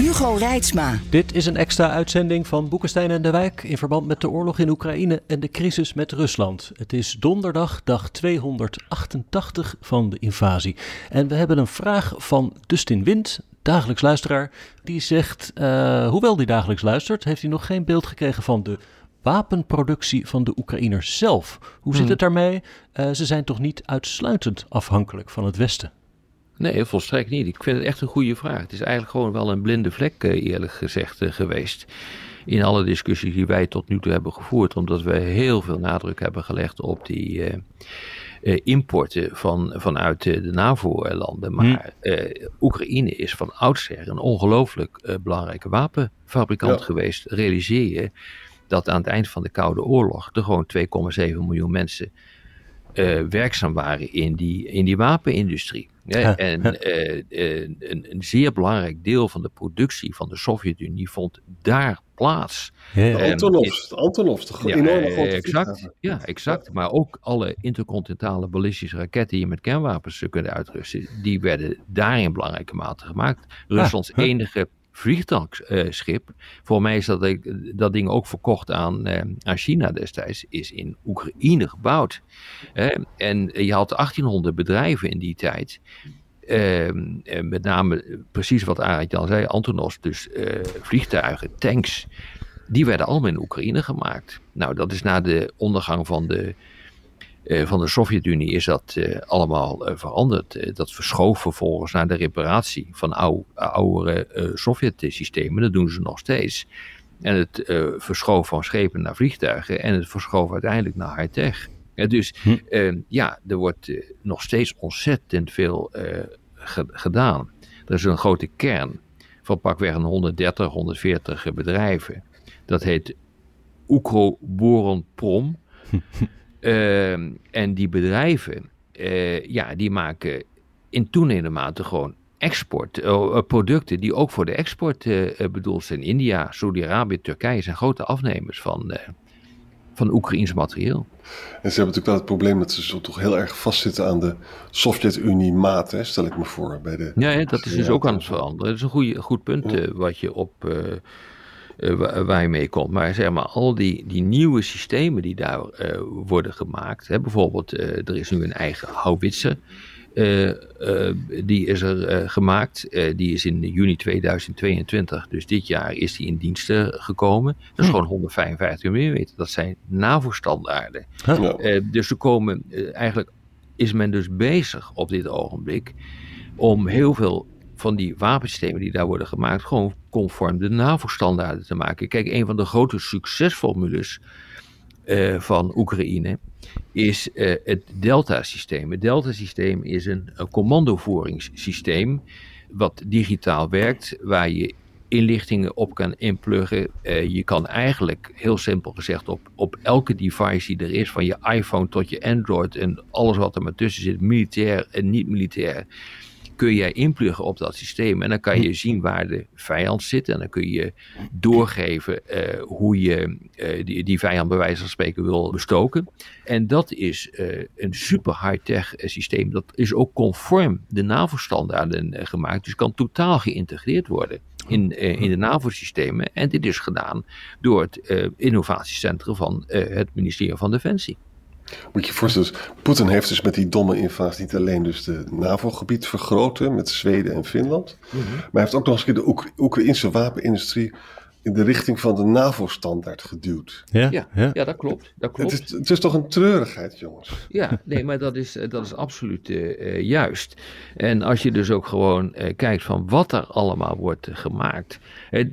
Hugo Reitsma. Dit is een extra uitzending van Boekenstein en de Wijk in verband met de oorlog in Oekraïne en de crisis met Rusland. Het is donderdag, dag 288 van de invasie. En we hebben een vraag van Dustin Wind, dagelijks luisteraar. Die zegt, uh, hoewel die dagelijks luistert, heeft hij nog geen beeld gekregen van de wapenproductie van de Oekraïners zelf. Hoe zit hmm. het daarmee? Uh, ze zijn toch niet uitsluitend afhankelijk van het Westen? Nee, volstrekt niet. Ik vind het echt een goede vraag. Het is eigenlijk gewoon wel een blinde vlek, eh, eerlijk gezegd, eh, geweest. In alle discussies die wij tot nu toe hebben gevoerd, omdat we heel veel nadruk hebben gelegd op die uh, importen van, vanuit de NAVO-landen. Maar hm. Oekraïne is van oudsher een ongelooflijk belangrijke wapenfabrikant geweest. Realiseer je dat aan het eind van de Koude Oorlog er gewoon 2,7 miljoen mensen werkzaam waren in die, in die wapenindustrie. En uh, een, een, zeer belangrijk deel van de productie van de Sovjet-Unie vond daar plaats. Ja. De Antonovs, de Antonovs, de ja, enorme grote exact, Ja, exact. Maar ook alle intercontinentale ballistische raketten die je met kernwapens kunt uitrusten, die werden daar in belangrijke mate gemaakt. Ruslands enige vliegtuigschip. Voor mij is dat, dat ding ook verkocht aan, eh, aan China destijds, is in Oekraïne gebouwd. en je had 1800 bedrijven in die tijd. Ehm, met name precies wat Arend Jan zei, Antonos, dus uh, vliegtuigen, tanks, die werden allemaal in Oekraïne gemaakt. Nou, dat is na de ondergang van de eh, van de Sovjet-Unie is dat uh, allemaal uh, veranderd. dat verschoof vervolgens naar de reparatie van oude, oudere Sovjet-systemen. Dat doen ze nog steeds. En het verschoof van schepen naar vliegtuigen. En het verschoof uiteindelijk naar high-tech. dus hm. Ja, er wordt nog steeds ontzettend veel gedaan. Er is een grote kern van pakweg een 130, 140 bedrijven. Dat heet Ukroboronprom. Ehm, en die bedrijven, uh, ja, die maken in toenemende mate gewoon export, uh, producten die ook voor de export bedoeld zijn. India, Saudi-Arabië, Turkije zijn grote afnemers van, van Oekraïns materieel. En ze hebben natuurlijk wel het probleem dat ze zo toch heel erg vastzitten aan de Sovjet-Unie-maat, stel ik me voor. Bij de, ja, dat is dus ook aan het veranderen. Dat is een goede, goed punt wat je op uh, waar je mee komt. Maar zeg maar, al die, die nieuwe systemen die daar uh, worden gemaakt. Hè, bijvoorbeeld, uh, er is nu een eigen houwitser. die is er gemaakt. die is in juni 2022, dus dit jaar, is die in dienst gekomen. Dat is hm. gewoon 155 mm. Dat zijn NAVO-standaarden. dus er komen eigenlijk is men dus bezig op dit ogenblik om heel veel van die wapensystemen die daar worden gemaakt, gewoon conform de NAVO-standaarden te maken. Kijk, een van de grote succesformules uh, van Oekraïne is uh, het Delta-systeem. Het Delta-systeem is een, commandovoringssysteem wat digitaal werkt, waar je inlichtingen op kan inpluggen. Uh, je kan eigenlijk, heel simpel gezegd, op, op elke device die er is, van je iPhone tot je Android en alles wat er maar tussen zit, militair en niet militair, kun jij inpluggen op dat systeem. En dan kan je zien waar de vijand zit. En dan kun je doorgeven uh, hoe je uh, die, die vijand bij wijze van spreken wil bestoken. En dat is uh, een super high-tech systeem. Dat is ook conform de NAVO-standaarden gemaakt. Dus kan totaal geïntegreerd worden in, in de NAVO-systemen. En dit is gedaan door het innovatiecentrum van het ministerie van Defensie. Moet je je voorstellen, Poetin heeft dus met die domme invasie niet alleen dus de NAVO-gebied vergroten met Zweden en Finland, mhm. maar hij heeft ook nog eens een keer de Oek Oekraïnse wapenindustrie in de richting van de NAVO-standaard geduwd. Ja, ja, ja. dat klopt. Dat klopt. Het, is, het is toch een treurigheid, jongens? Ja, nee, maar dat is, dat is absoluut uh, juist. En als je dus ook gewoon uh, kijkt van wat er allemaal wordt uh, gemaakt.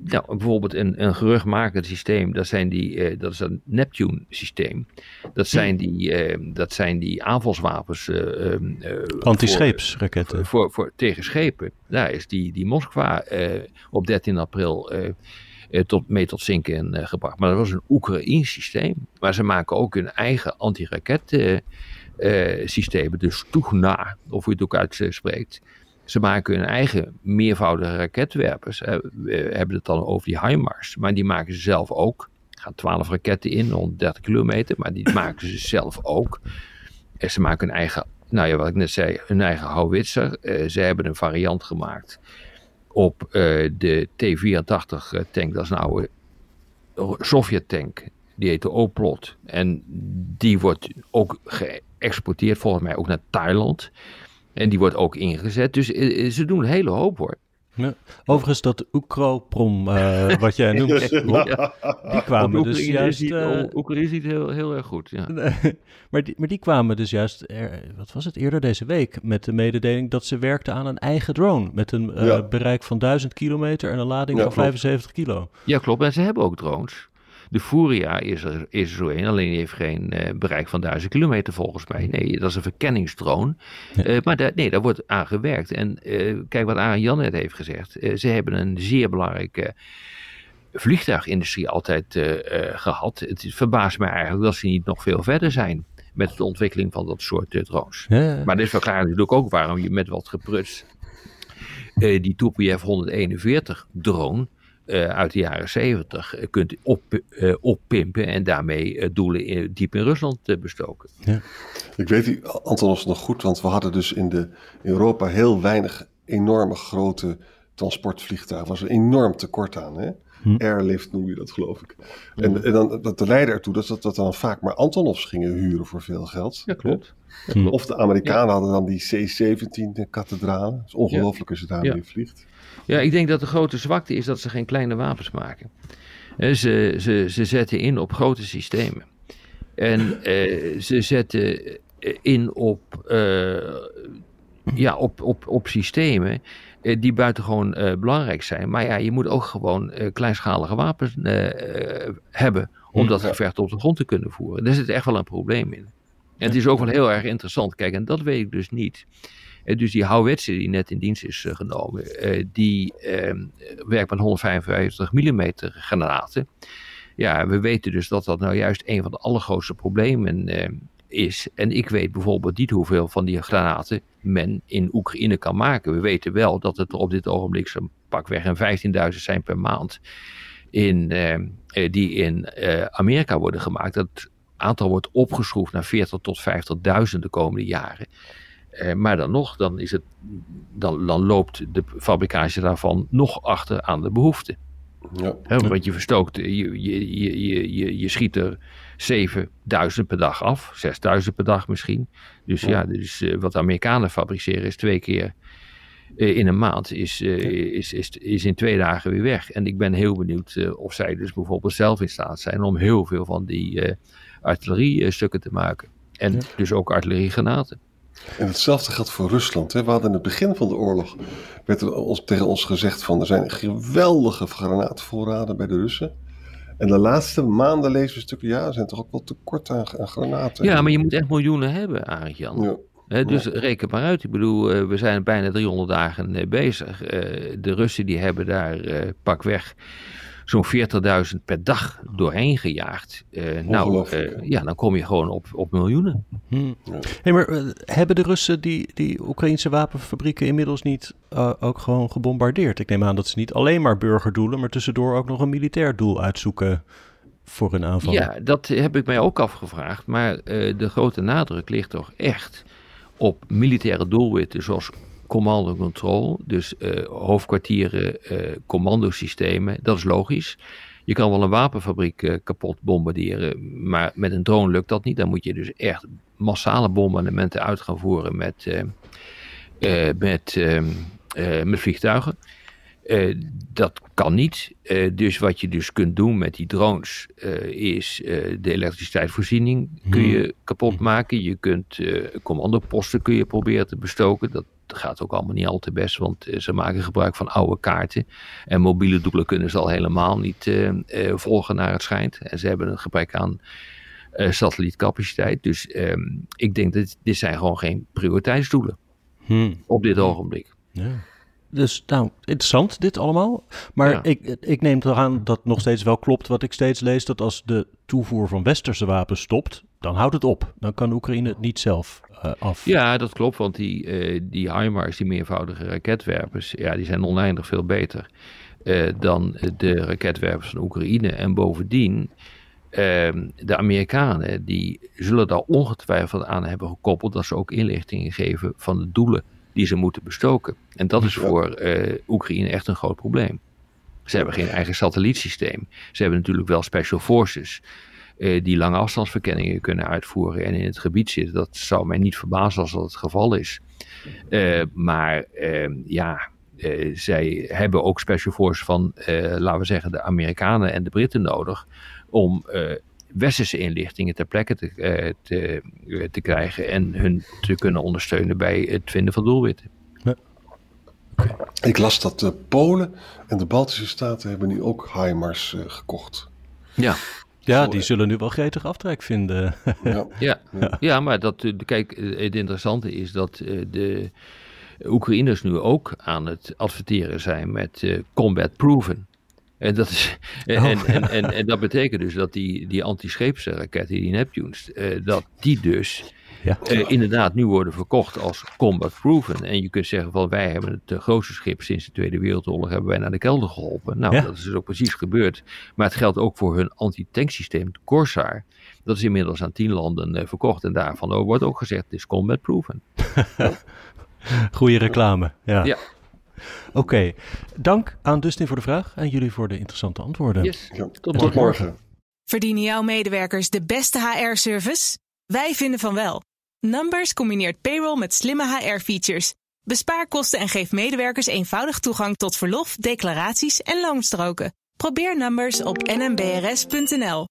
nou, bijvoorbeeld een, een geruchtmakend systeem, dat, zijn die, dat is een Neptune-systeem. Dat, zijn die, dat zijn die aanvalswapens. Antischeepsraketten. Voor, voor, voor, tegen schepen. Daar is die, die Moskwa op 13 april tot, mee tot zinken gebracht. Maar dat was een Oekraïns systeem. Maar ze maken ook hun eigen anti-raket systemen. Dus Tugna, of hoe je het ook uitspreekt. Ze maken hun eigen meervoudige raketwerpers. We hebben het dan over die HIMARS. Maar die maken ze zelf ook. Er gaan 12 raketten in, 130 kilometer. Maar die maken ze zelf ook. En ze maken hun eigen, nou ja, wat ik net zei, hun eigen howitzer. Uh, ze hebben een variant gemaakt op uh, de T-84 tank. Dat is een oude Sovjet tank. Die heet de Oplot. En die wordt ook geëxporteerd volgens mij ook naar Thailand. En die wordt ook ingezet. Dus uh, ze doen een hele hoop hoor. Ja. Overigens, dat Oekroprom, uh, wat jij noemt, ja. die kwamen dus juist... Uh, Oekraïne ziet heel, heel erg goed, ja. maar, die, maar die kwamen dus juist, er, wat was het, eerder deze week... met de mededeling dat ze werkten aan een eigen drone... met een uh, ja. bereik van 1000 kilometer en een lading van 75 kilo. Ja, klopt. En ze hebben ook drones. De Furia is er, is er zo een, alleen die heeft geen uh, bereik van 1000 kilometer volgens mij. Nee, dat is een verkenningsdrone. Ja. Uh, maar daar, nee, daar wordt aan gewerkt. En uh, kijk wat Arjen Jan net heeft gezegd. ze hebben een zeer belangrijke vliegtuigindustrie altijd gehad. Het verbaast mij eigenlijk dat ze niet nog veel verder zijn met de ontwikkeling van dat soort drones. Ja. Maar dit verklaart natuurlijk ook waarom je met wat gepruts die Tupolev 141 drone uh, uit de jaren 70 kunt op, uh, oppimpen en daarmee doelen diep in Rusland bestoken. Ja. Ik weet die Antonos nog goed, want we hadden dus in, de, Europa heel weinig enorme grote transportvliegtuigen. Was een enorm tekort aan. Hè? Hm. Airlift noem je dat, geloof ik. En, en dan, dat leidde ertoe dat, dat, dat dan vaak maar Antonovs gingen huren voor veel geld. Ja, klopt. Ja, Of de Amerikanen hadden dan die C-17 kathedralen. Het is ongelooflijk als je daarmee vliegt. Ja, ik denk dat de grote zwakte is dat ze geen kleine wapens maken. Ze, ze, ze zetten in op grote systemen. En eh, ze zetten in op, uh, ja, op, op, op systemen uh, die buitengewoon uh, belangrijk zijn. Maar ja, je moet ook gewoon kleinschalige wapens hebben om dat gevecht op de grond te kunnen voeren. Daar zit echt wel een probleem in. En het is ook wel heel erg interessant. Kijk, en dat weet ik dus niet. Dus die houwetsen die net in dienst is genomen, die ehm, werkt met 155 mm granaten. Ja, we weten dus dat dat nou juist een van de allergrootste problemen is. En ik weet bijvoorbeeld niet hoeveel van die granaten men in Oekraïne kan maken. We weten wel dat het op dit ogenblik zo'n pakweg een 15.000 zijn per maand. In, ehm, die in Amerika worden gemaakt. Dat aantal wordt opgeschroefd naar 40 tot 50.000 de komende jaren. Eh, maar dan nog, dan, is het, dan, dan loopt de fabricage daarvan nog achter aan de behoefte. Ja. He, want je verstookt, je, je, je, je, je schiet er 7000 per dag af, 6000 per dag misschien. Dus ja, ja dus, uh, wat de Amerikanen fabriceren is twee keer uh, in een maand, is, uh, is, is, is in twee dagen weer weg. En ik ben heel benieuwd of zij dus bijvoorbeeld zelf in staat zijn om heel veel van die artilleriestukken te maken. En ja. dus ook artilleriegranaten. En hetzelfde geldt voor Rusland. Hè. We hadden in het begin van de oorlog werd er ons, tegen ons gezegd van er zijn geweldige granaatvoorraden bij de Russen. En de laatste maanden lezen we stukken, ja, er zijn toch ook wel tekort aan, aan granaten. Ja, maar je moet echt miljoenen hebben, Arendt Jan. Ja. He, dus ja. reken maar uit. Ik bedoel, uh, we zijn bijna 300 dagen uh, bezig. Uh, de Russen die hebben daar pak weg zo'n 40.000 per dag doorheen gejaagd. Uh, nou, uh, ja, dan kom je gewoon op, op miljoenen. Hmm. Hey, maar uh, hebben de Russen die, die Oekraïnse wapenfabrieken inmiddels niet ook gewoon gebombardeerd? Ik neem aan dat ze niet alleen maar burgerdoelen, maar tussendoor ook nog een militair doel uitzoeken voor een aanval. Ja, dat heb ik mij ook afgevraagd. Maar de grote nadruk ligt toch echt op militaire doelwitten zoals command and control, dus uh, hoofdkwartieren, uh, commandosystemen, dat is logisch. Je kan wel een wapenfabriek uh, kapot bombarderen, maar met een drone lukt dat niet. Dan moet je dus echt massale bombardementen uit gaan voeren met, met, met vliegtuigen. dat kan niet. dus wat je dus kunt doen met die drones is de elektriciteitsvoorziening kun je hmm. kapot maken. Je kunt commandoposten kun je proberen te bestoken. Dat gaat ook allemaal niet al te best, want eh, ze maken gebruik van oude kaarten. En mobiele doelen kunnen ze al helemaal niet uh, uh, volgen naar het schijnt. En ze hebben een gebrek aan satellietcapaciteit. Dus ehm, ik denk dat dit zijn gewoon geen prioriteitsdoelen hmm. op dit ogenblik. Ja. dus nou, interessant dit allemaal. Maar ik, ik neem toch aan dat nog steeds wel klopt wat ik steeds lees: dat als de toevoer van westerse wapens stopt, dan houdt het op. Dan kan Oekraïne het niet zelf uh, af. Ja, dat klopt, want die, uh, die HIMARS, die meervoudige raketwerpers, ja, die zijn oneindig veel beter uh, dan de raketwerpers van Oekraïne. En bovendien, ehm, de Amerikanen, die zullen daar ongetwijfeld aan hebben gekoppeld dat ze ook inlichtingen geven van de doelen die ze moeten bestoken. En dat is voor Oekraïne echt een groot probleem. Ze hebben geen eigen satellietsysteem. Ze hebben natuurlijk wel special forces. Uh, die lange afstandsverkenningen kunnen uitvoeren en in het gebied zitten. Dat zou mij niet verbazen als dat het geval is. Uh, maar uh, ja, zij hebben ook special forces van, laten we zeggen, de Amerikanen en de Britten nodig. om westerse inlichtingen ter plekke te, te, te, krijgen en hun te kunnen ondersteunen bij het vinden van doelwitten. Ik las dat de Polen en de Baltische Staten hebben nu ook HIMARS gekocht. Ja. Ja, die zullen nu wel gretig aftrek vinden. ja. ja. Ja. maar dat, eh, kijk, eh, het interessante is dat de Oekraïners nu ook aan het adverteren zijn met combat proven. En dat, is, en, oh. en, en, en, dat betekent dus dat die, die anti-scheepsraketten, die Neptunes, dat die dus ja. Uh, inderdaad nu worden verkocht als combat proven. En je kunt zeggen van wij hebben het grootste schip sinds de Tweede Wereldoorlog hebben wij naar de kelder geholpen. Nou, dat is dus ook precies gebeurd. Maar het geldt ook voor hun anti-tanksysteem, de Corsair. Dat is inmiddels aan tien landen uh, verkocht. En daarvan wordt ook gezegd, het is combat proven. Goeie reclame, ja. ja. Oké, okay. dank aan Dustin voor de vraag en jullie voor de interessante antwoorden. Yes. Ja. Tot, morgen. Tot morgen. Verdienen jouw medewerkers de beste HR-service? Wij vinden van wel. Numbers combineert payroll met slimme HR-features. Bespaar kosten en geef medewerkers eenvoudig toegang tot verlof, declaraties en loonstroken. Probeer Numbers op nmbrs.nl.